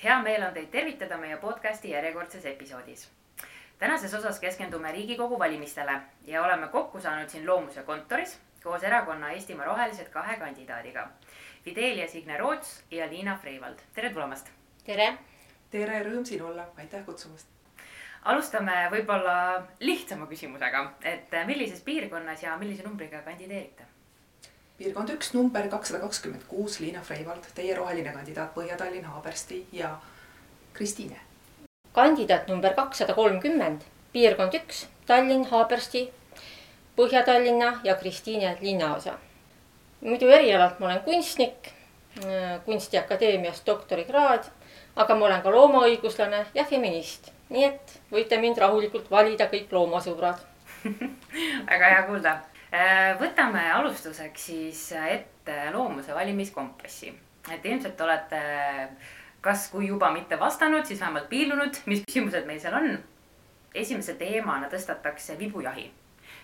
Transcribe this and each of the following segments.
Hea meel on teid tervitada meie podcasti järjekordses episoodis. tänases osas keskendume Riigikogu valimistele ja oleme kokku saanud siin Loomuse kontoris koos erakonna Eestimaa Rohelised kahe kandidaadiga. Fidelia Signe Roots ja Liina Freivald, tere tulemast. tere. tere, rõõm siin olla, aitäh kutsumast. alustame võib-olla lihtsama küsimusega, et millises piirkonnas ja millise numbriga kandideerite? Piirkond üks, number kakssada kakskümmend kuus, Liina Freivald, teie roheline kandidaat Põhja-Tallinn, Haabersti ja Kristiine. kandidaat number kakssada kolmkümmend, piirkond üks, Tallinn, Haabersti, Põhja-Tallinna ja Kristiine linnaosa. muidu erialalt ma olen kunstnik, kunstiakadeemiast doktorikraad, aga ma olen ka loomaõiguslane ja feminist, nii et võite mind rahulikult valida kõik loomasõbrad väga hea kuulda Äh, võtame alustuseks siis ette loomuse valimiskompassi, et ilmselt olete kas, kui juba mitte vastanud, siis vähemalt piilunud, mis küsimused meil seal on. esimese teemana tõstatakse vibujahi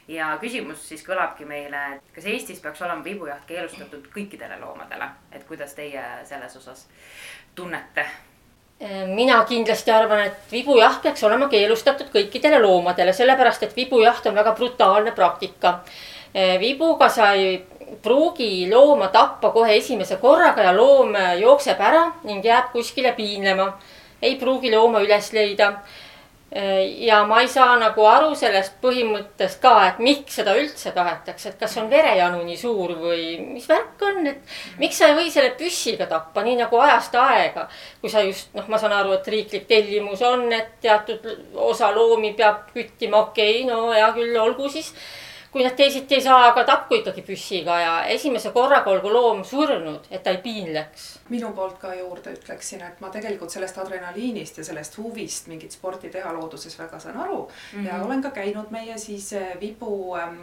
ja küsimus siis kõlabki meile, et kas Eestis peaks olema vibujaht keelustatud kõikidele loomadele, et kuidas teie selles osas tunnete? mina kindlasti arvan, et vibujaht peaks olema keelustatud kõikidele loomadele, sellepärast et vibujaht on väga brutaalne praktika vibuga sa ei pruugi looma tappa kohe esimese korraga ja loom jookseb ära ning jääb kuskile piinlema. ei pruugi looma üles leida. Eh, ja ma ei saa nagu aru sellest põhimõttest ka, et miks seda üldse tahetakse, et kas on verejanu nii suur või mis värk on, et miks sa ei või selle püssiga tappa, nii nagu ajast aega. kui sa just noh, ma saan aru, et riiklik tellimus on, et teatud osa loomi peab küttima, okei okay,, no hea küll, olgu siis kui nad teisiti ei saa, aga tapku ikkagi püssiga ja esimese korraga olgu loom surnud, et ta ei piinleks. minu poolt ka juurde ütleksin, et ma tegelikult sellest adrenaliinist ja sellest huvist mingit sporti teha looduses väga saan aru mm. -hmm. ja olen ka käinud meie siis eh, vibu ähm,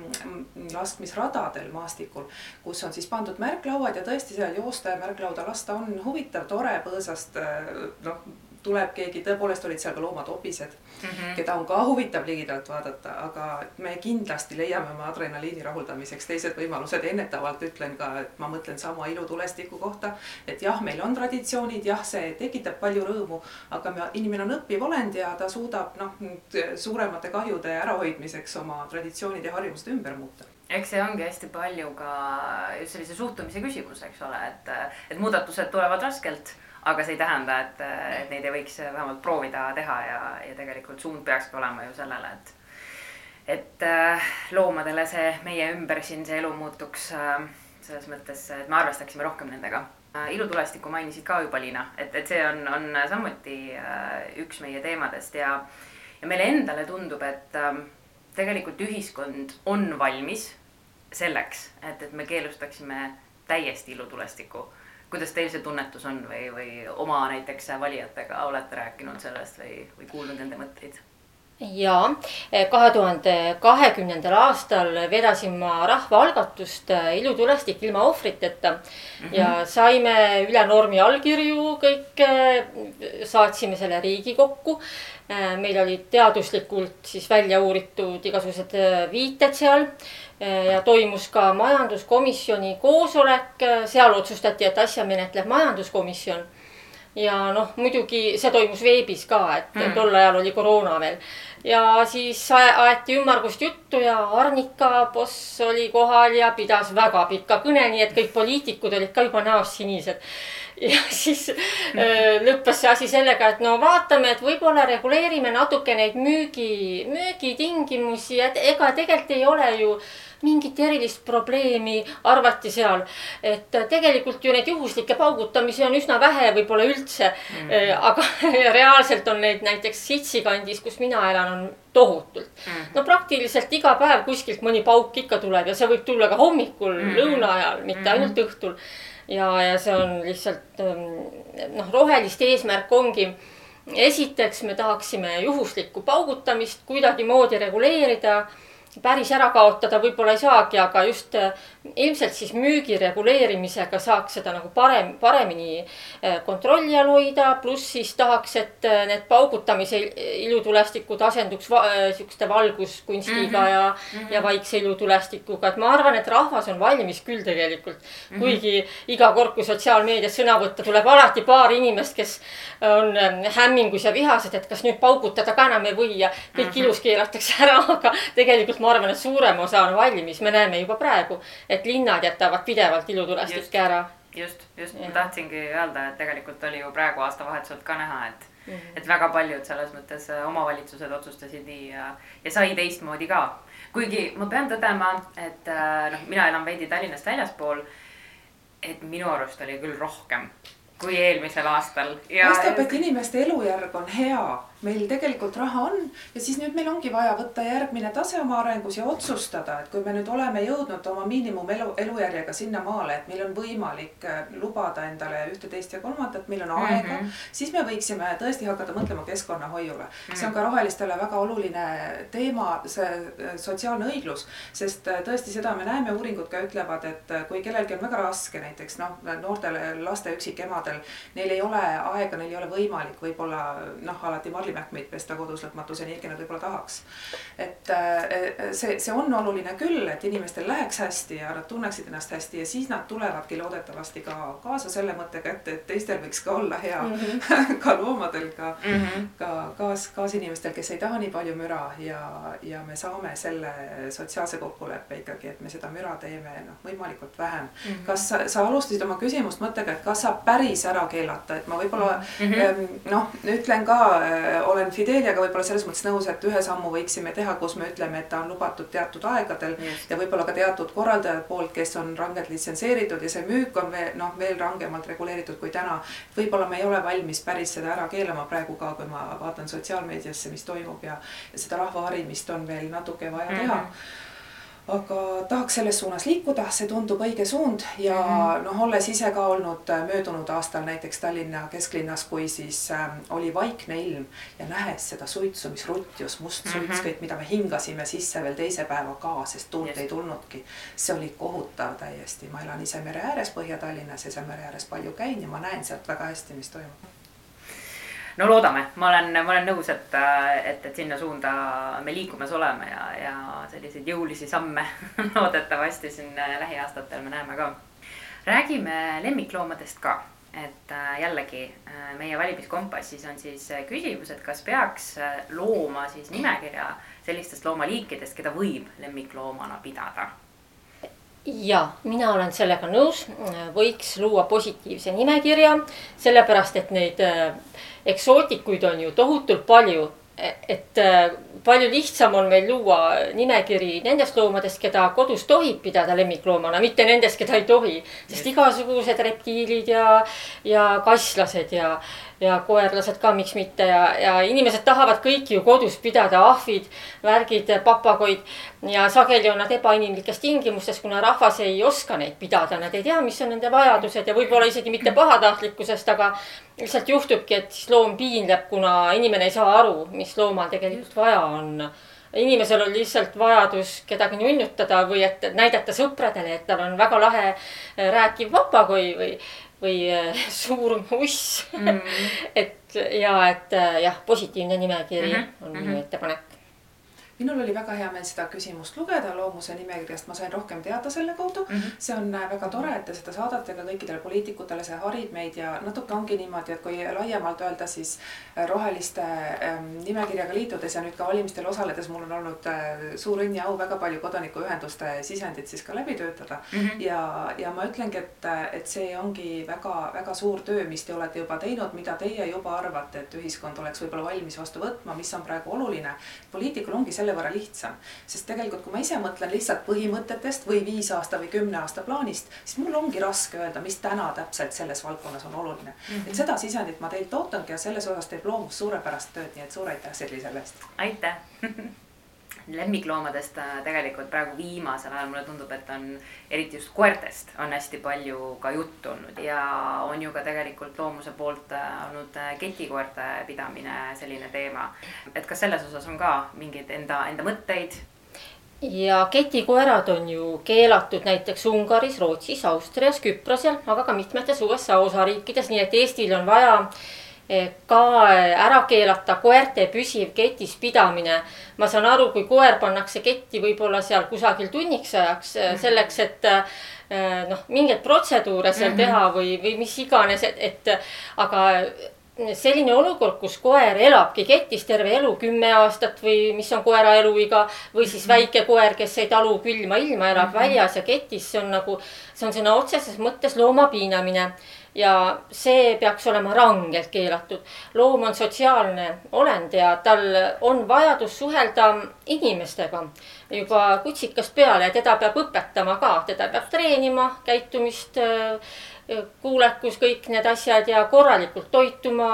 laskmisradadel maastikul, kus on siis pandud märklauad ja tõesti seal joosta ja märklauda lasta on huvitav, tore, põõsast eh, noh tuleb keegi, tõepoolest olid seal ka loomatobised mm, -hmm. keda on ka huvitav ligidalt vaadata, aga me kindlasti leiame oma adrenaliini rahuldamiseks teised võimalused. ennetavalt ütlen ka, et ma mõtlen sama ilutulestiku kohta, et jah, meil on traditsioonid, jah, see tekitab palju rõõmu, aga me, inimene on õppiv olend ja ta suudab noh, suuremate kahjude ärahoidmiseks oma traditsioonid ja harjumused ümber muuta eks see ongi hästi palju ka just sellise suhtumise küsimus, eks ole, et, et muudatused tulevad raskelt aga see ei tähenda, et, et neid ei võiks vähemalt proovida teha ja, ja tegelikult suund peakski olema ju sellele, et, et äh, loomadele see meie ümber siin see elu muutuks äh, selles mõttes, et me arvestaksime rohkem nendega. Äh, ilutulestikku mainisid ka juba, Liina, et, et see on, on samuti üks meie teemadest ja, ja meile endale tundub, et tegelikult ühiskond on valmis selleks, et, et me keelustaksime täiesti ilutulestiku kuidas teil see tunnetus on või, või oma näiteks valijatega olete rääkinud sellest või, või kuulnud nende mõtteid? ja kahe tuhande kahekümnendal aastal vedasin ma rahvaalgatust Ilutulestik ilma ohvriteta mm -hmm. ja saime üle normi allkirju kõik, saatsime selle Riigikokku. meil olid teaduslikult siis välja uuritud igasugused viited seal Eh, ja toimus ka majanduskomisjoni koosolek, eh, seal otsustati, et asja menetleb majanduskomisjon. ja noh, muidugi see toimus veebis ka, et mm. tol ajal oli koroona veel. ja siis aeti ümmargust juttu ja Arnika boss oli kohal ja pidas väga pika kõne, nii et kõik poliitikud olid ka juba näost sinised ja siis äh, lõppes see asi sellega, et no vaatame, et võib-olla reguleerime natuke neid müügi, müügitingimusi, et ega tegelikult ei ole ju mingit erilist probleemi, arvati seal. et tegelikult ju neid juhuslikke paugutamisi on üsna vähe, võib-olla üldse mm. -hmm. aga reaalselt on neid näiteks Sitsi kandis, kus mina elan, on tohutult mm. -hmm. no praktiliselt iga päev kuskilt mõni pauk ikka tuleb ja see võib tulla ka hommikul mm, -hmm. lõuna ajal, mitte mm -hmm. ainult õhtul ja, ja see on lihtsalt ähm, noh, roheliste eesmärk ongi. esiteks me tahaksime juhuslikku paugutamist kuidagimoodi reguleerida päris ära kaotada võib-olla ei saagi, aga just äh, ilmselt siis müügi reguleerimisega saaks seda nagu parem, paremini äh, kontrolli all hoida, pluss siis tahaks, et äh, need paugutamise ilutulestikud asenduks va sihukeste valguskunstiga mm -hmm. ja mm, -hmm. ja vaikse ilutulestikuga, et ma arvan, et rahvas on valmis küll tegelikult mm. -hmm. kuigi iga kord, kui sotsiaalmeedias sõna võtta, tuleb alati paar inimest, kes on hämmingus ja vihased, et kas nüüd paugutada ka enam ei või ja kõik mm -hmm. ilus keelatakse ära, aga tegelikult ma arvan, et suurem osa on valmis, me näeme juba praegu, et linnad jätavad pidevalt ilutulestikke ära. just, just, ma tahtsingi öelda, et tegelikult oli ju praegu aastavahetuselt ka näha, et mm, -hmm. et väga paljud selles mõttes äh, omavalitsused otsustasid nii ja, ja sai teistmoodi ka. kuigi ma pean tõdema, et äh, noh, mina elan veidi Tallinnast väljaspool. et minu arust oli küll rohkem kui eelmisel aastal. paistab, et inimeste elujärg on hea meil tegelikult raha on ja siis nüüd meil ongi vaja võtta järgmine tase oma arengus ja otsustada, et kui me nüüd oleme jõudnud oma miinimum elu, elujärjega sinnamaale, et meil on võimalik äh, lubada endale ühte, teist ja kolmandat, meil on aega mm, -hmm. siis me võiksime tõesti hakata mõtlema keskkonnahoiule mm. -hmm. see on ka rohelistele väga oluline teema, see äh, sotsiaalne õiglus, sest äh, tõesti seda me näeme, uuringud ka ütlevad, et kui kellelgi on väga raske, näiteks noh, noortele laste üksikemadel, neil ei ole aega, neil ei ole võimalik võib-olla noh, alati marli välimähkmeid pesta kodus lõpmatuseni, ehkki nad võib-olla tahaks. et äh, see, see on oluline küll, et inimestel läheks hästi ja nad tunneksid ennast hästi ja siis nad tulevadki loodetavasti ka kaasa selle mõttega, et, et teistel võiks ka olla hea mm, -hmm. ka loomadel, ka mm, -hmm. ka kaas, kaasinimestel, kes ei taha nii palju müra ja, ja me saame selle sotsiaalse kokkuleppe ikkagi, et me seda müra teeme noh, võimalikult vähem mm. -hmm. kas sa, sa alustasid oma küsimust mõttega, et kas saab päris ära keelata, et ma võib-olla mm -hmm. noh, ütlen ka äh, olen Fideliaga võib-olla selles mõttes nõus, et ühe sammu võiksime teha, kus me ütleme, et ta on lubatud teatud aegadel Just. ja võib-olla ka teatud korraldajad poolt, kes on rangelt litsenseeritud ja see müük on veel noh, veel rangemalt reguleeritud kui täna. võib-olla me ei ole valmis päris seda ära keelama praegu ka, kui ma vaatan sotsiaalmeediasse, mis toimub ja, ja seda rahva harimist on veel natuke vaja teha mm. -hmm aga tahaks selles suunas liikuda, see tundub õige suund ja mm -hmm. noh, olles ise ka olnud äh, möödunud aastal näiteks Tallinna kesklinnas, kui siis äh, oli vaikne ilm ja nähes seda suitsu, mis rutjus, must suits mm, -hmm. kõik, mida me hingasime sisse veel teise päeva ka, sest tuult yes. ei tulnudki. see oli kohutav täiesti, ma elan ise mere ääres Põhja-Tallinnas ja seal mere ääres palju käin ja ma näen sealt väga hästi, mis toimub no loodame, ma olen, ma olen nõus, et, et, et sinna suunda me liikumas oleme ja, ja selliseid jõulisi samme loodetavasti siin lähiaastatel me näeme ka. räägime lemmikloomadest ka, et äh, jällegi äh, meie valimiskompassis on siis küsimus, et kas peaks äh, looma siis nimekirja sellistest loomaliikidest, keda võib lemmikloomana pidada ja mina olen sellega nõus, võiks luua positiivse nimekirja, sellepärast et neid eksootikuid on ju tohutult palju. Et palju lihtsam on meil luua nimekiri nendest loomadest, keda kodus tohib pidada lemmikloomana, mitte nendest, keda ei tohi. sest igasugused reptiilid ja, ja kaslased ja, ja koerlased ka, miks mitte ja, ja inimesed tahavad kõiki ju kodus pidada, ahvid, värgid, papagoid. ja sageli on nad ebainimlikes tingimustes, kuna rahvas ei oska neid pidada, nad ei tea, mis on nende vajadused ja võib-olla isegi mitte pahatahtlikkusest, aga lihtsalt juhtubki, et siis loom piinleb, kuna inimene ei saa aru, mis loomal tegelikult vaja on inimesel on lihtsalt vajadus kedagi nunnutada või et näidata sõpradele, et tal on väga lahe rääkiv papagoi või, või äh, suur uss mm. -hmm. et ja, et äh, jah, positiivne nimekiri mm -hmm. on minu mm -hmm. ettepanek minul oli väga hea meel seda küsimust lugeda loomuse nimekirjast, ma sain rohkem teada selle kaudu mm. -hmm. see on äh, väga tore, et te seda saadate ka kõikidele poliitikutele, see harib meid ja natuke ongi niimoodi, et kui laiemalt öelda, siis äh, roheliste ähm, nimekirjaga liitudes ja nüüd ka valimistel osaledes, mul on olnud äh, suur õnn ja au väga palju kodanikuühenduste sisendit siis ka läbi töötada mm. -hmm. ja, ja ma ütlengi, et, et see ongi väga-väga suur töö, mis te olete juba teinud, mida teie juba arvate, et ühiskond oleks võib-olla valmis vastu võtma, mis on praegu oluline. poliitikul ongi selle võrra lihtsam. sest tegelikult, kui ma ise mõtlen lihtsalt põhimõtetest või viis aasta või kümne aasta plaanist, siis mul ongi raske öelda, mis täna täpselt selles valdkonnas on oluline mm. -hmm. et seda sisendit ma teilt ootangi ja selles osas teeb loomus suurepärast tööd, nii et suur aitäh, Sirli, selle eest. aitäh lemmikloomadest äh, tegelikult praegu viimasel ajal mulle tundub, et on eriti just koertest on hästi palju ka juttu olnud ja on ju ka tegelikult loomuse poolt äh, olnud äh, ketikoerte pidamine selline teema. et kas selles osas on ka mingeid enda, enda mõtteid? ja ketikoerad on ju keelatud näiteks Ungaris, Rootsis, Austrias, Küprosel, aga ka mitmetes USA osariikides, nii et Eestil on vaja eh, ka ära keelata koerte püsiv ketis pidamine. ma saan aru, kui koer pannakse ketti võib-olla seal kusagil tunniks ajaks mm -hmm. selleks, et eh, noh, mingeid protseduure seal mm -hmm. teha või, või mis iganes, et, et aga selline olukord, kus koer elabki ketis terve elu, kümme aastat või mis on koera eluiga või siis mhm. väike koer, kes ei talu külma ilma, elab mm -hmm. väljas ja ketis, see on nagu, see on sõna otseses mõttes looma piinamine. Ja see peaks olema rangelt keelatud. loom on sotsiaalne olend ja tal on vajadus suhelda inimestega juba kutsikast peale ja teda peab õpetama ka, teda peab treenima käitumist kuulekus, kõik need asjad ja korralikult toituma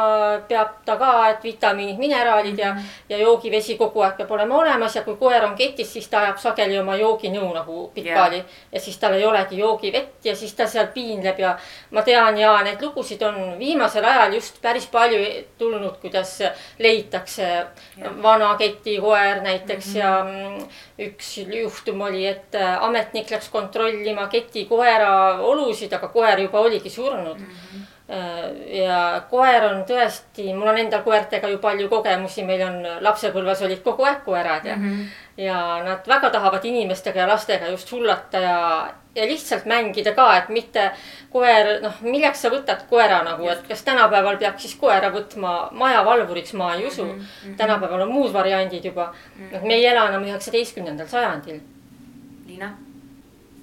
peab ta ka, et vitamiinid, mineraalid ja, mhm. ja joogivesi kogu aeg peab olema olemas ja kui koer on ketis, siis ta ajab sageli oma jooginõu nagu pikali yeah.. ja siis tal ei olegi joogivett ja siis ta seal piinleb ja ma tean ja neid lugusid on viimasel ajal just päris palju tulnud, kuidas leitakse yeah. vana ketikoer näiteks mm -hmm. ja üks juhtum oli, et ametnik läks kontrollima ketikoera olusid, aga koer juba oligi surnud mm. -hmm ja koer on tõesti, mul on endal koertega ju palju kogemusi, meil on lapsepõlves olid kogu aeg koerad ja mm, -hmm. ja nad väga tahavad inimestega ja lastega just hullata ja, ja lihtsalt mängida ka, et mitte koer, noh, milleks sa võtad koera nagu, et kas tänapäeval peaks siis koera võtma majavalvuriks, ma ei usu mm. -hmm. tänapäeval on muud variandid juba mm, -hmm. me ei ela enam üheksateistkümnendal sajandil. Liina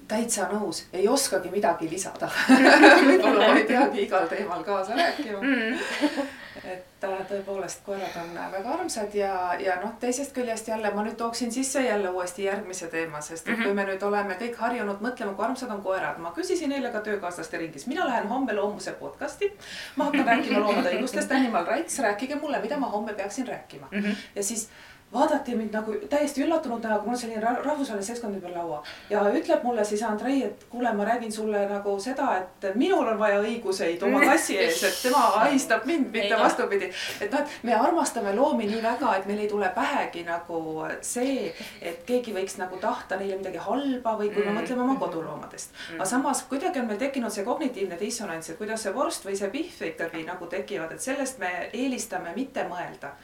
täitsa nõus, ei oskagi midagi lisada võib-olla ma ei peagi igal teemal kaasa rääkima mm. et äh, tõepoolest, koerad on väga armsad ja, ja noh, teisest küljest jälle ma nüüd tooksin sisse jälle uuesti järgmise teema, sest et mm -hmm. kui me nüüd oleme kõik harjunud mõtlema, kui armsad on koerad, ma küsisin eile ka töökaaslaste ringis, mina lähen homme loomuse podcast'i. ma hakkan rääkima loomade õigustest, Animal Rights, rääkige mulle, mida ma homme peaksin rääkima mm. -hmm. ja siis vaadati mind nagu täiesti üllatunud näoga, mul on selline rahvusvaheline seltskond ümber laua ja ütleb mulle siis Andrei, et kuule, ma räägin sulle nagu seda, et minul on vaja õiguseid oma kassi ees, et tema ahistab mind, mitte vastupidi. et noh, et me armastame loomi nii väga, et meil ei tule pähegi nagu see, et keegi võiks nagu tahta neile midagi halba või kui me mm. mõtleme oma koduloomadest. aga mm. samas kuidagi on meil tekkinud see kognitiivne dissonants, et kuidas see vorst või see pihv ikkagi nagu tekivad, et sellest me eelistame mitte mõelda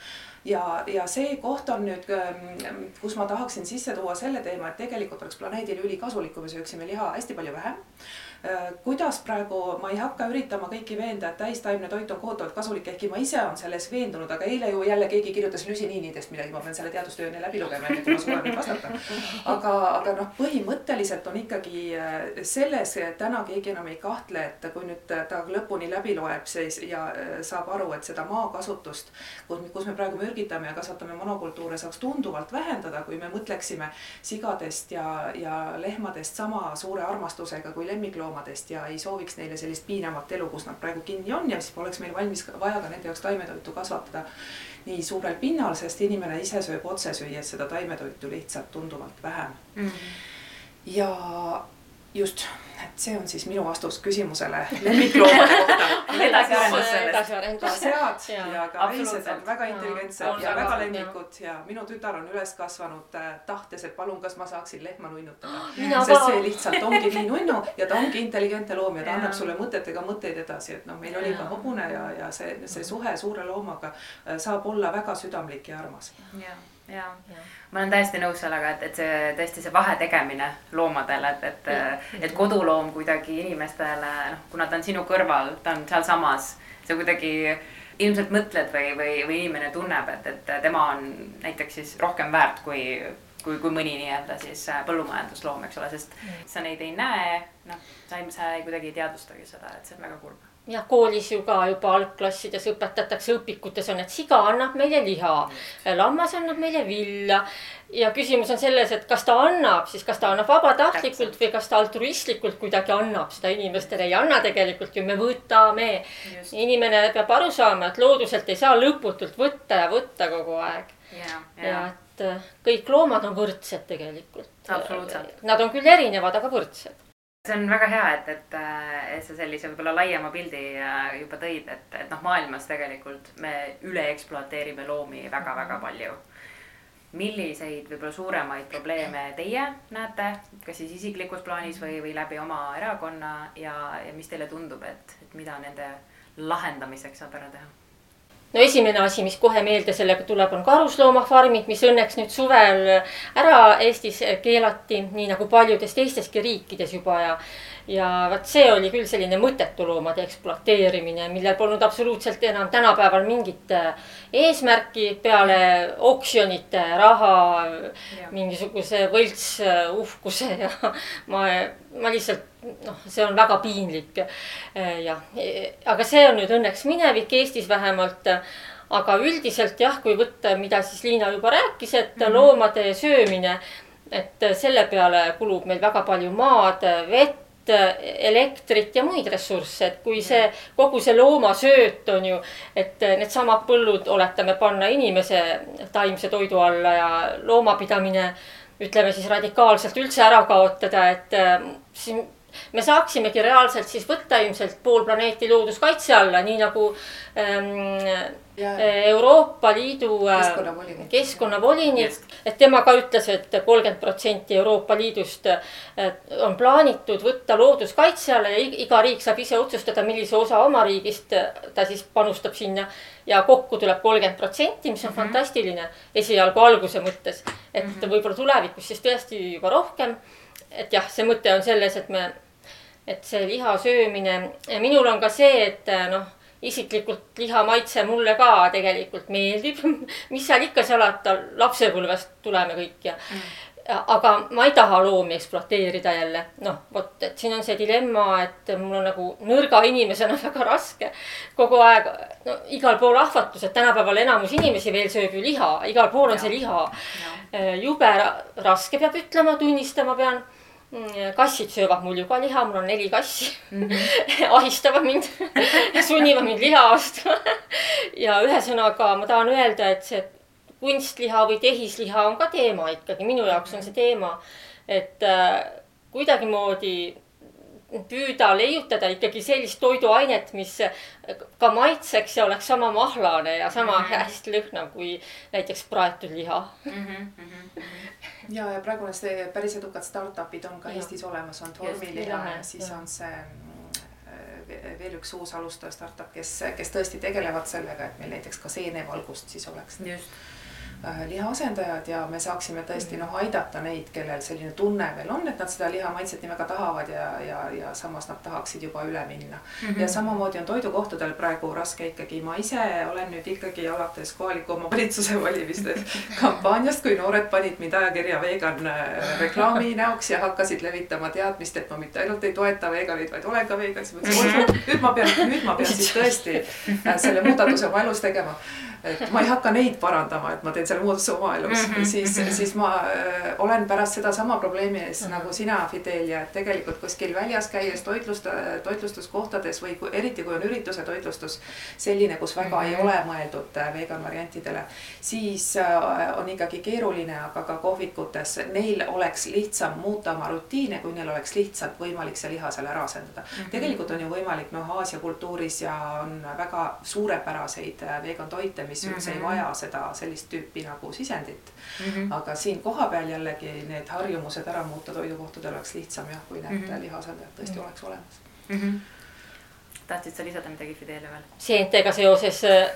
ja, ja see koht on nüüd, ähm, kus ma tahaksin sisse tuua selle teema, et tegelikult oleks planeedile ülikasulik, kui me sööksime liha hästi palju vähem Äh, kuidas praegu, ma ei hakka üritama kõiki veenda, et täistaimne toit on kohutavalt kasulik, ehkki ma ise olen selles veendunud, aga eile ju jälle keegi kirjutas lüsiniinidest midagi, ma pean selle teadustöö läbi lugema, enne kui ma suudan nüüd vastata. aga, aga noh, põhimõtteliselt on ikkagi äh, selles täna keegi enam ei kahtle, et kui nüüd ta lõpuni läbi loeb, siis ja äh, saab aru, et seda maakasutust, kus, kus me praegu mürgitame ja kasvatame monokultuure, saaks tunduvalt vähendada, kui me mõtleksime sigadest ja, ja lehmadest sama suure armastusega kui lemmikloomadest loomadest ja ei sooviks neile sellist piinavat elu, kus nad praegu kinni on ja siis poleks meil valmis vaja ka nende jaoks taimetoitu kasvatada nii suurel pinnal, sest inimene ise sööb otse süües seda taimetoitu lihtsalt tunduvalt vähem mm. -hmm. ja just et see on siis minu vastus küsimusele lemmikloomade kohta. edasiarendus ka sead ja, ja ka veised on väga intelligentsed ja, ja väga lemmikud ja minu tütar on üles kasvanud äh, tahtes, et palun, kas ma saaksin lehma nunnutada. sest see lihtsalt ongi nii nunnu ja ta ongi intelligentne loom ja ta annab sulle mõtetega mõtteid edasi, et noh, meil oli ka hobune ja, ja see, see suhe suure loomaga äh, saab olla väga südamlik ja armas. ja, ja, ma olen täiesti nõus sellega, et, et see tõesti see vahe tegemine loomadele, et, et, et koduloom kuidagi inimestele, noh, kuna ta on sinu kõrval, ta on sealsamas, sa kuidagi ilmselt mõtled või, või, või inimene tunneb, et, et tema on näiteks siis rohkem väärt kui, kui, kui mõni nii-öelda siis põllumajandusloom, eks ole, sest sa neid ei näe, noh, sa ei, sa ei kuidagi ei teadvustagi seda, et see on väga kurb jah, koolis ju ka juba algklassides õpetatakse, õpikutes on, et siga annab meile liha, lammas annab meile villa. ja küsimus on selles, et kas ta annab siis, kas ta annab vabatahtlikult või kas ta altruistlikult kuidagi annab seda inimestele, ei anna tegelikult ju, me võtame. inimene peab aru saama, et looduselt ei saa lõputult võtta ja võtta kogu aeg. ja et äh, kõik loomad on võrdsed tegelikult. Nad on küll erinevad, aga võrdsed see on väga hea, et, et, et sa sellise võib-olla laiema pildi äh, juba tõid, et, et noh, maailmas tegelikult me üle ekspluateerime loomi väga-väga palju. milliseid võib-olla suuremaid probleeme teie näete, kas siis isiklikus plaanis või, või läbi oma erakonna ja, ja mis teile tundub, et, et mida nende lahendamiseks saab ära teha? No esimene asi, mis kohe meelde sellega tuleb, on karusloomafarmid, mis õnneks nüüd suvel ära Eestis keelati, nii nagu paljudes teisteski riikides juba. Ja ja vot see oli küll selline mõttetu loomade ekspluateerimine, millel polnud absoluutselt enam tänapäeval mingit äh, eesmärki peale oksjonite, raha, mingisuguse võltsuhkuse ja ma, ma lihtsalt noh, see on väga piinlik. Äh, jah, aga see on nüüd õnneks minevik Eestis vähemalt aga üldiselt jah, kui võtta, mida siis Liina juba rääkis, et mm -hmm. loomade söömine, et selle peale kulub meil väga palju maad, vett, elektrit ja muid ressursse, et kui see kogu see loomasööt on ju, et needsamad põllud oletame panna inimese taimse toidu alla ja loomapidamine ütleme siis radikaalselt üldse ära kaotada, et äh, siin me saaksimegi reaalselt siis võtta ilmselt pool planeeti looduskaitse alla, nii nagu ähm, Ja. Euroopa Liidu äh, keskkonnavolinik, keskkonnavolinik, et tema ka ütles et, et kolmkümmend protsenti Euroopa Liidust äh, on plaanitud võtta looduskaitse alla ja iga riik saab ise otsustada, millise osa oma riigist äh, ta siis panustab sinna. ja kokku tuleb kolmkümmend protsenti, mis on mm -hmm. fantastiline esialgu alguse mõttes, et mm -hmm. võib-olla tulevikus siis tõesti juba rohkem. Et jah, see mõte on selles, et me, et see liha söömine, minul on ka see, et noh isiklikult liha maitse mulle ka tegelikult meeldib mis seal ikka salata, lapsepõlvest tuleme kõik ja mm. aga ma ei taha loomi ekspluateerida jälle, noh, vot, et siin on see dilemma, et mul on nagu nõrga inimesena väga raske kogu aeg, no igal pool ahvatlused, tänapäeval enamus inimesi veel sööb ju liha, igal pool on ja. see liha. jube raske, peab ütlema, tunnistama pean kassid söövad mul ju ka liha, mul on neli kassi mm. -hmm. ahistavad mind sunnivad mind liha ostma ja ühesõnaga ma tahan öelda, et see kunstliha või tehisliha on ka teema ikkagi, minu jaoks on see teema, et äh, kuidagimoodi püüda leiutada ikkagi sellist toiduainet, mis ka maitseks ja oleks sama mahlane ja sama mm -hmm. hästi lõhnav kui näiteks praetud liha mm. -hmm. Ja, ja praegu see päris edukad startup'id on ka ja. Eestis olemas, on Tormiliha ja siis ja. on see mm, veel üks uus alustaja startup, kes, kes tõesti tegelevad sellega, et meil näiteks ka seenevalgust siis oleks. just Äh, lihaasendajad ja me saaksime tõesti noh aidata neid, kellel selline tunne veel on, et nad seda liha maitset nii väga tahavad ja, ja, ja samas nad tahaksid juba üle minna mm. -hmm. ja samamoodi on toidukohtadel praegu raske ikkagi, ma ise olen nüüd ikkagi alates kohaliku omavalitsuse valimiste kampaaniast, kui noored panid mind ajakirja vegan äh, reklaami näoks ja hakkasid levitama teadmist, et ma mitte ainult ei toeta veganeid, vaid olen ka vegan, siis mõtlesin, et nüüd ma pean, nüüd ma pean siis tõesti äh, selle muudatuse oma elus tegema et ma ei hakka neid parandama, et ma teen selle muudatuse oma elus mm, -hmm. siis, siis ma äh, olen pärast sedasama probleemi ees mm -hmm. nagu sina, Fidelia, et tegelikult kuskil väljas käies toitlusta, toitlustuskohtades või kui, eriti kui on ürituse toitlustus selline, kus väga mm -hmm. ei ole mõeldud äh, vegan variantidele, siis äh, on ikkagi keeruline, aga ka kohvikutes neil oleks lihtsam muuta oma rutiine, kui neil oleks lihtsalt võimalik see liha seal ära asendada mm. -hmm. tegelikult on ju võimalik noh, Aasia kultuuris ja on väga suurepäraseid vegan toite mis üldse mm -hmm. ei mhm. vaja seda sellist tüüpi nagu sisendit mm. -hmm. aga siin kohapeal jällegi need harjumused ära muuta toidukohtadel oleks lihtsam jah, kui need mm -hmm. lihaasendajad tõesti mm -hmm. oleks olemas mm. -hmm tahtsid sa lisada midagi Fidelia veel? seentega seoses äh,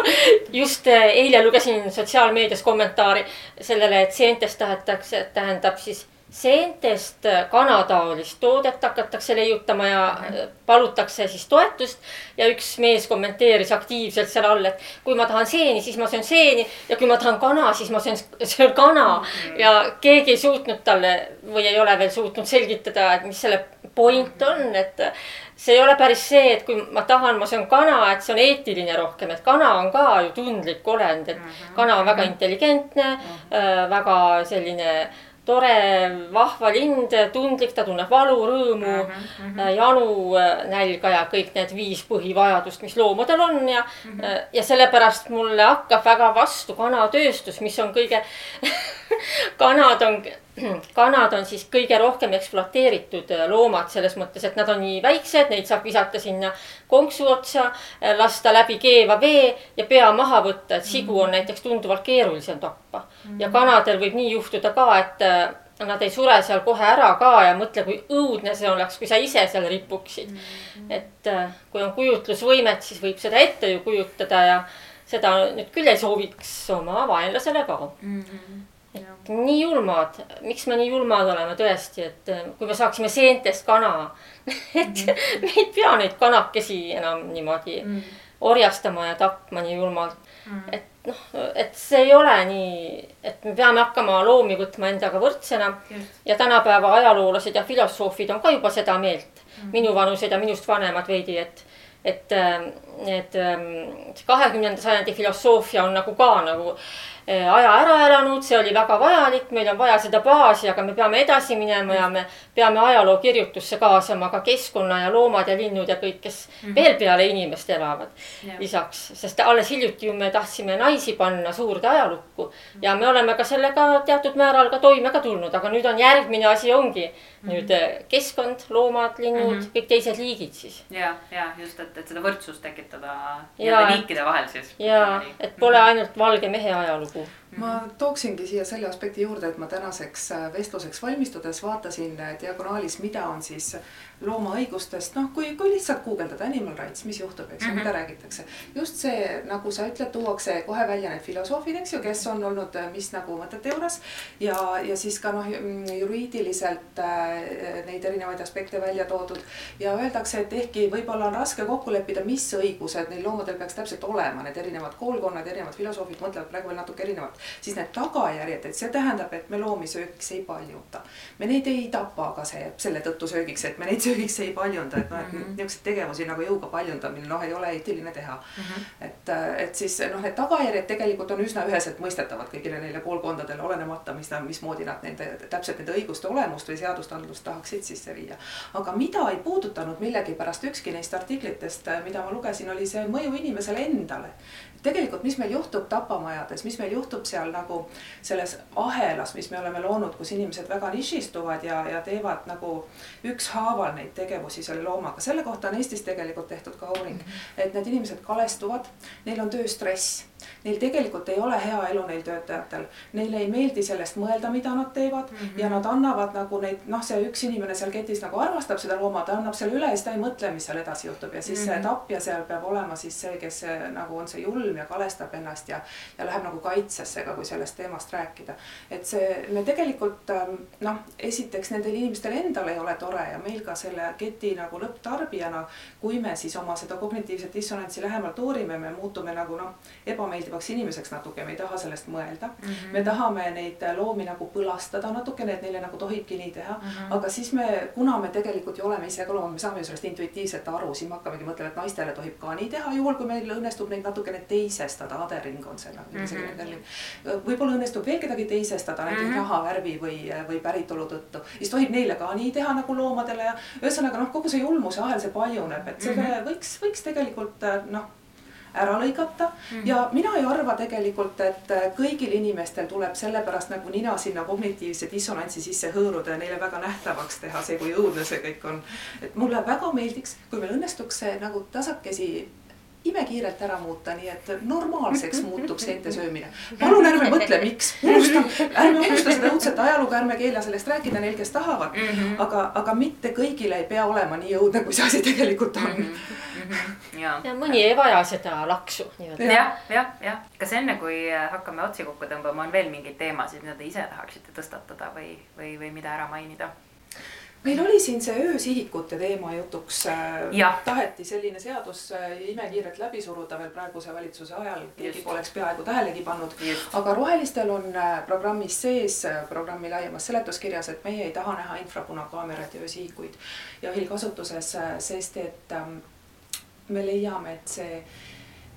just äh, eile lugesin sotsiaalmeedias kommentaari sellele, et seentest tahetakse, tähendab siis seentest kanataolist toodet hakatakse leiutama ja -hmm. palutakse siis toetust. ja üks mees kommenteeris aktiivselt seal all, et kui ma tahan seeni, siis ma söön seeni ja kui ma tahan kana, siis ma söön, söön kana ja keegi ei suutnud talle või ei ole veel suutnud selgitada, et mis selle point on, et see ei ole päris see, et kui ma tahan, ma söön kana, et see on eetiline rohkem, et kana on ka ju tundlik olend, et mhm. kana on väga intelligentne mm, -hmm. väga selline tore, vahva lind, tundlik, ta tunneb valu, rõõmu mm, -hmm. janu, äh, nälga ja kõik need viis põhivajadust, mis loomadel on ja mm, -hmm. ja sellepärast mulle hakkab väga vastu kanatööstus, mis on kõige kanad on kanad on siis kõige rohkem ekspluateeritud äh, loomad selles mõttes, et nad on nii väiksed, neid saab visata sinna konksu otsa, äh, lasta läbi keeva vee ja pea maha võtta, et sigu on näiteks tunduvalt keerulisem tappa. ja kanadel võib nii juhtuda ka, et äh, nad ei sure seal kohe ära ka ja mõtle, kui õudne see oleks, kui sa ise seal ripuksid. -hmm. et kui on kujutlusvõimet, siis võib seda ette ju kujutada ja seda nüüd küll ei sooviks oma vaenlasele ka mm. -hmm et nii julmad, miks me nii julmad oleme tõesti, et äh, kui me saaksime seentest kana et mm. me ei pea neid kanakesi enam niimoodi mm. orjastama ja tapma nii julmalt mm.. et noh, et see ei ole nii, et me peame hakkama loomi võtma endaga võrdsena Just. ja tänapäeva ajaloolased ja filosoofid on ka juba seda meelt mm., minuvanused ja minust vanemad veidi, et et, äh, et ähm, kahekümnenda sajandi filosoofia on nagu ka nagu äh, aja ära elanud, see oli väga vajalik, meil on vaja seda baasi, aga me peame edasi minema ja me peame ajalookirjutusse kaasama ka keskkonna ja loomad ja linnud ja kõik, kes mm -hmm. veel peale inimeste elavad. lisaks, sest alles hiljuti ju me tahtsime naisi panna suurde ajalukku mm -hmm. ja me oleme ka sellega teatud määral ka toime ka tulnud, aga nüüd on järgmine asi ongi mm -hmm. nüüd eh, keskkond, loomad, linnud mm, -hmm. kõik teised liigid siis. ja, ja just, et, et seda võrdsust tekitada nii-öelda liikide vahel siis. ja, et pole ainult valge mehe ajalugu 하고. Ma tooksingi siia selle aspekti juurde, et ma tänaseks äh, vestluseks valmistudes vaatasin äh, diagonaalis, mida on siis loomaõigustest, noh, kui, kui lihtsalt guugeldada animal rights, mis juhtub, eks ju mm -hmm., mida mhm. räägitakse. just see, nagu sa ütled, tuuakse kohe välja need filosoofid, eks ju, kes on olnud äh, mis nagu mõtete juures. ja, ja siis ka noh, juriidiliselt äh, neid erinevaid aspekte välja toodud. ja öeldakse, et ehkki võib-olla on raske kokku leppida, mis õigused neil loomadel peaks täpselt olema, need erinevad koolkonnad, erinevad filosoofid mõtlevad praegu veel natuke erinevalt. Siis need tagajärjed, et see tähendab, et me loomi söögiks ei paljuta. me neid ei tapa ka see, selle tõttu söögiks, et me neid söögiks ei paljunda, et noh, et mm -hmm. niisuguseid tegevusi nagu jõuga paljundamine, noh, ei ole eetiline teha mm. -hmm. et, et siis noh, need tagajärjed tegelikult on üsna üheselt mõistetavad kõigile neile koolkondadele, olenemata, mis, mismoodi nad nende täpselt nende õiguste olemust või seadustandlust tahaksid sisse viia. aga mida ei puudutanud millegipärast ükski neist artiklitest, mida ma lugesin, oli see mõju inimesele endale tegelikult, mis meil juhtub tapamajades, mis meil juhtub seal nagu selles ahelas, mis me oleme loonud, kus inimesed väga nišistuvad ja, ja teevad nagu ükshaaval neid tegevusi selle loomaga. selle kohta on Eestis tegelikult tehtud ka uuring, mhm. et need inimesed kalestuvad, neil on tööstress Neil tegelikult ei ole hea elu, neil töötajatel, neile ei meeldi sellest mõelda, mida nad teevad mm -hmm. ja nad annavad nagu neid, noh, see üks inimene seal ketis nagu armastab seda looma, ta annab selle üle ja siis ta ei mõtle, mis seal edasi juhtub ja siis mm -hmm. see mhm. tapja seal peab olema siis see, kes nagu on see julm ja kalestab ennast ja, ja läheb nagu kaitsesse ka, kui sellest teemast rääkida. et see, me tegelikult ähm, noh, esiteks nendel inimestel endal ei ole tore ja meil ka selle keti nagu lõpptarbijana, kui me siis oma seda kognitiivset dissonantsi lähemalt uurime, me muutume nagu noh, ebameeldivaks inimeseks natuke, me ei taha sellest mõelda mm. -hmm. me tahame neid loomi nagu põlastada natukene, et neile nagu tohibki nii teha mm. -hmm. aga siis me, kuna me tegelikult ju oleme ise ka loomad, me saame ju sellest intuitiivselt aru, siis me hakkamegi mõtlema, et naistele tohib ka nii teha, juhul kui meil õnnestub neid natukene teisestada, aderring on see nagu mm -hmm. võib-olla õnnestub veel kedagi teisestada näiteks mm -hmm. nahavärvi või, või päritolu tõttu, siis tohib neile ka nii teha nagu loomadele ja ühesõnaga noh, kogu see julmuse ahel, see paljuneb, et selle mm -hmm. võiks, võiks tegelikult noh ära lõigata mm. -hmm. ja mina ei arva tegelikult, et kõigil inimestel tuleb sellepärast nagu nina sinna kognitiivse dissonantsi sisse hõõruda ja neile väga nähtavaks teha see, kui õudne see kõik on. et mulle väga meeldiks, kui meil õnnestuks see nagu tasakesi imekiirelt ära muuta, nii et normaalseks muutub seente söömine. palun ärme mõtle, miks, unusta, ärme unusta seda õudset ajalugu, ärme keela sellest rääkida neil, kes tahavad mm. -hmm. aga, aga mitte kõigile ei pea olema nii õudne, kui see asi tegelikult on mm. -hmm ja, ja mõni ei vaja seda laksu nii-öelda ja,. jah, jah, jah. kas enne, kui hakkame otsi kokku tõmbama, on veel mingeid teemasid, mida te ise tahaksite tõstatada või, või, või mida ära mainida? Meil oli siin see öösihikute teema jutuks. Äh, taheti selline seadus äh, imekiirelt läbi suruda veel praeguse valitsuse ajal, keegi poleks peaaegu tähelegi pannud. aga rohelistel on äh, programmis sees, programmi laiemas seletuskirjas, et meie ei taha näha infrapunakaamerat ja öösihikuid jahil kasutuses, sest et ähm, me leiame, et see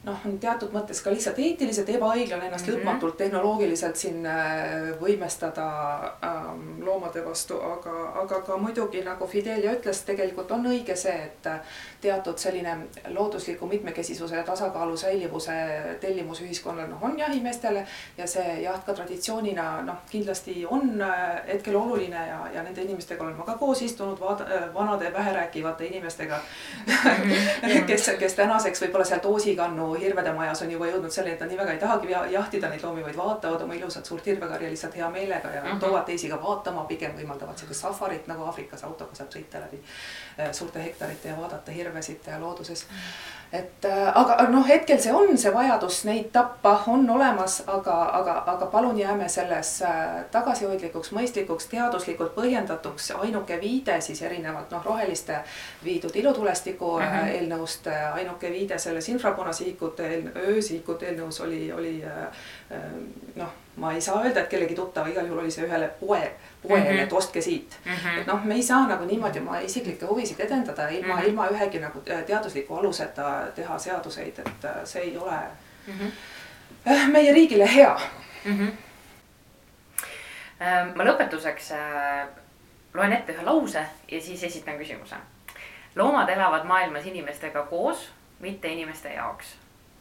noh, on teatud mõttes ka lihtsalt eetiliselt ebaõiglane ennast mm -hmm. lõpmatult tehnoloogiliselt siin äh, võimestada ähm, loomade vastu, aga, aga ka muidugi nagu Fidelia ütles, tegelikult on õige see, et teatud selline loodusliku mitmekesisuse ja tasakaalu säilivuse tellimus ühiskonnal noh, on jahimeestele ja see jaht ka traditsioonina noh, kindlasti on äh, hetkel oluline ja, ja nende inimestega olen ma ka koos istunud, vaada, vanade väherääkivate inimestega kes, kes tänaseks võib-olla sealt Oosikannu hirvede majas on juba jõudnud selleni, et nad nii väga ei tahagi jahtida neid loomi, vaid vaatavad oma ilusat suurt hirvekarja lihtsalt hea meelega ja mhm. -huh. toovad teisi ka vaatama, pigem võimaldavad siukest safarit nagu Aafrikas autoga saab sõita läbi äh, suurte hektarite ja vaadata hirvesid looduses uh. -huh et äh, aga noh, hetkel see on, see vajadus neid tappa on olemas, aga, aga, aga palun jääme selles äh, tagasihoidlikuks, mõistlikuks, teaduslikult põhjendatuks. ainuke viide siis erinevalt noh, roheliste viidud ilutulestiku mm -hmm. eelnõust, ainuke viide selles infrapunasihikute, öösihikute eelnõus oli, oli noh, ma ei saa öelda, et kellegi tuttav, igal juhul oli see ühele poe poele mm, -hmm. et ostke siit mm. -hmm. et noh, me ei saa nagu niimoodi oma isiklikke huvisid edendada ilma mm, -hmm. ilma ühegi nagu äh, teadusliku aluseta teha seaduseid, et äh, see ei ole mm -hmm. meie riigile hea mm. -hmm. ma lõpetuseks loen ette ühe lause ja siis esitan küsimuse. loomad elavad maailmas inimestega koos, mitte inimeste jaoks.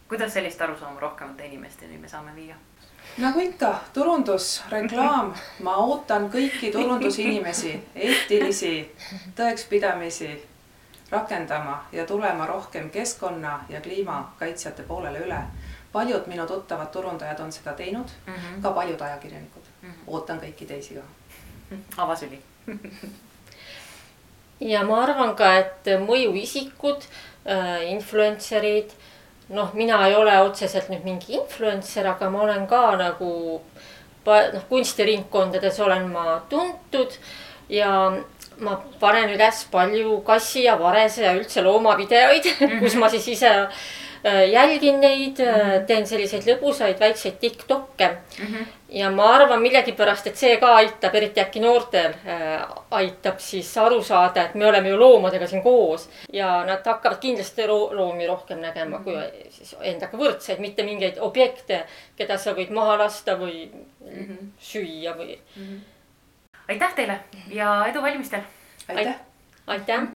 kuidas sellist arusaama rohkemate inimesteni me saame viia? Nagu ikka, turundus, reklaam, ma ootan kõiki turundusinimesi, eetilisi, tõekspidamisi rakendama ja tulema rohkem keskkonna ja kliimakaitsjate poolele üle. paljud minu tuttavad turundajad on seda teinud mm, -hmm. ka paljud ajakirjanikud mm. -hmm. ootan kõiki teisi ka. avasüli ja ma arvan ka, et mõjuisikud äh,, influencer'id noh, mina ei ole otseselt nüüd mingi influencer, aga ma olen ka nagu noh, kunstiringkondades olen ma tuntud ja ma panen üles palju kassi ja varese ja üldse loomavideoid mm, -hmm. kus ma siis ise jälgin neid mm, -hmm. teen selliseid lõbusaid väikseid Tiktokke mm. -hmm. ja ma arvan millegipärast, et see ka aitab, eriti äkki noortel äh, aitab siis aru saada, et me oleme ju loomadega siin koos. ja nad hakkavad kindlasti loomi rohkem nägema mm -hmm. kui siis endaga võrdseid, mitte mingeid objekte, keda sa võid maha lasta või mm -hmm. süüa või mm. -hmm. aitäh teile ja edu valimistel. aitäh. aitäh.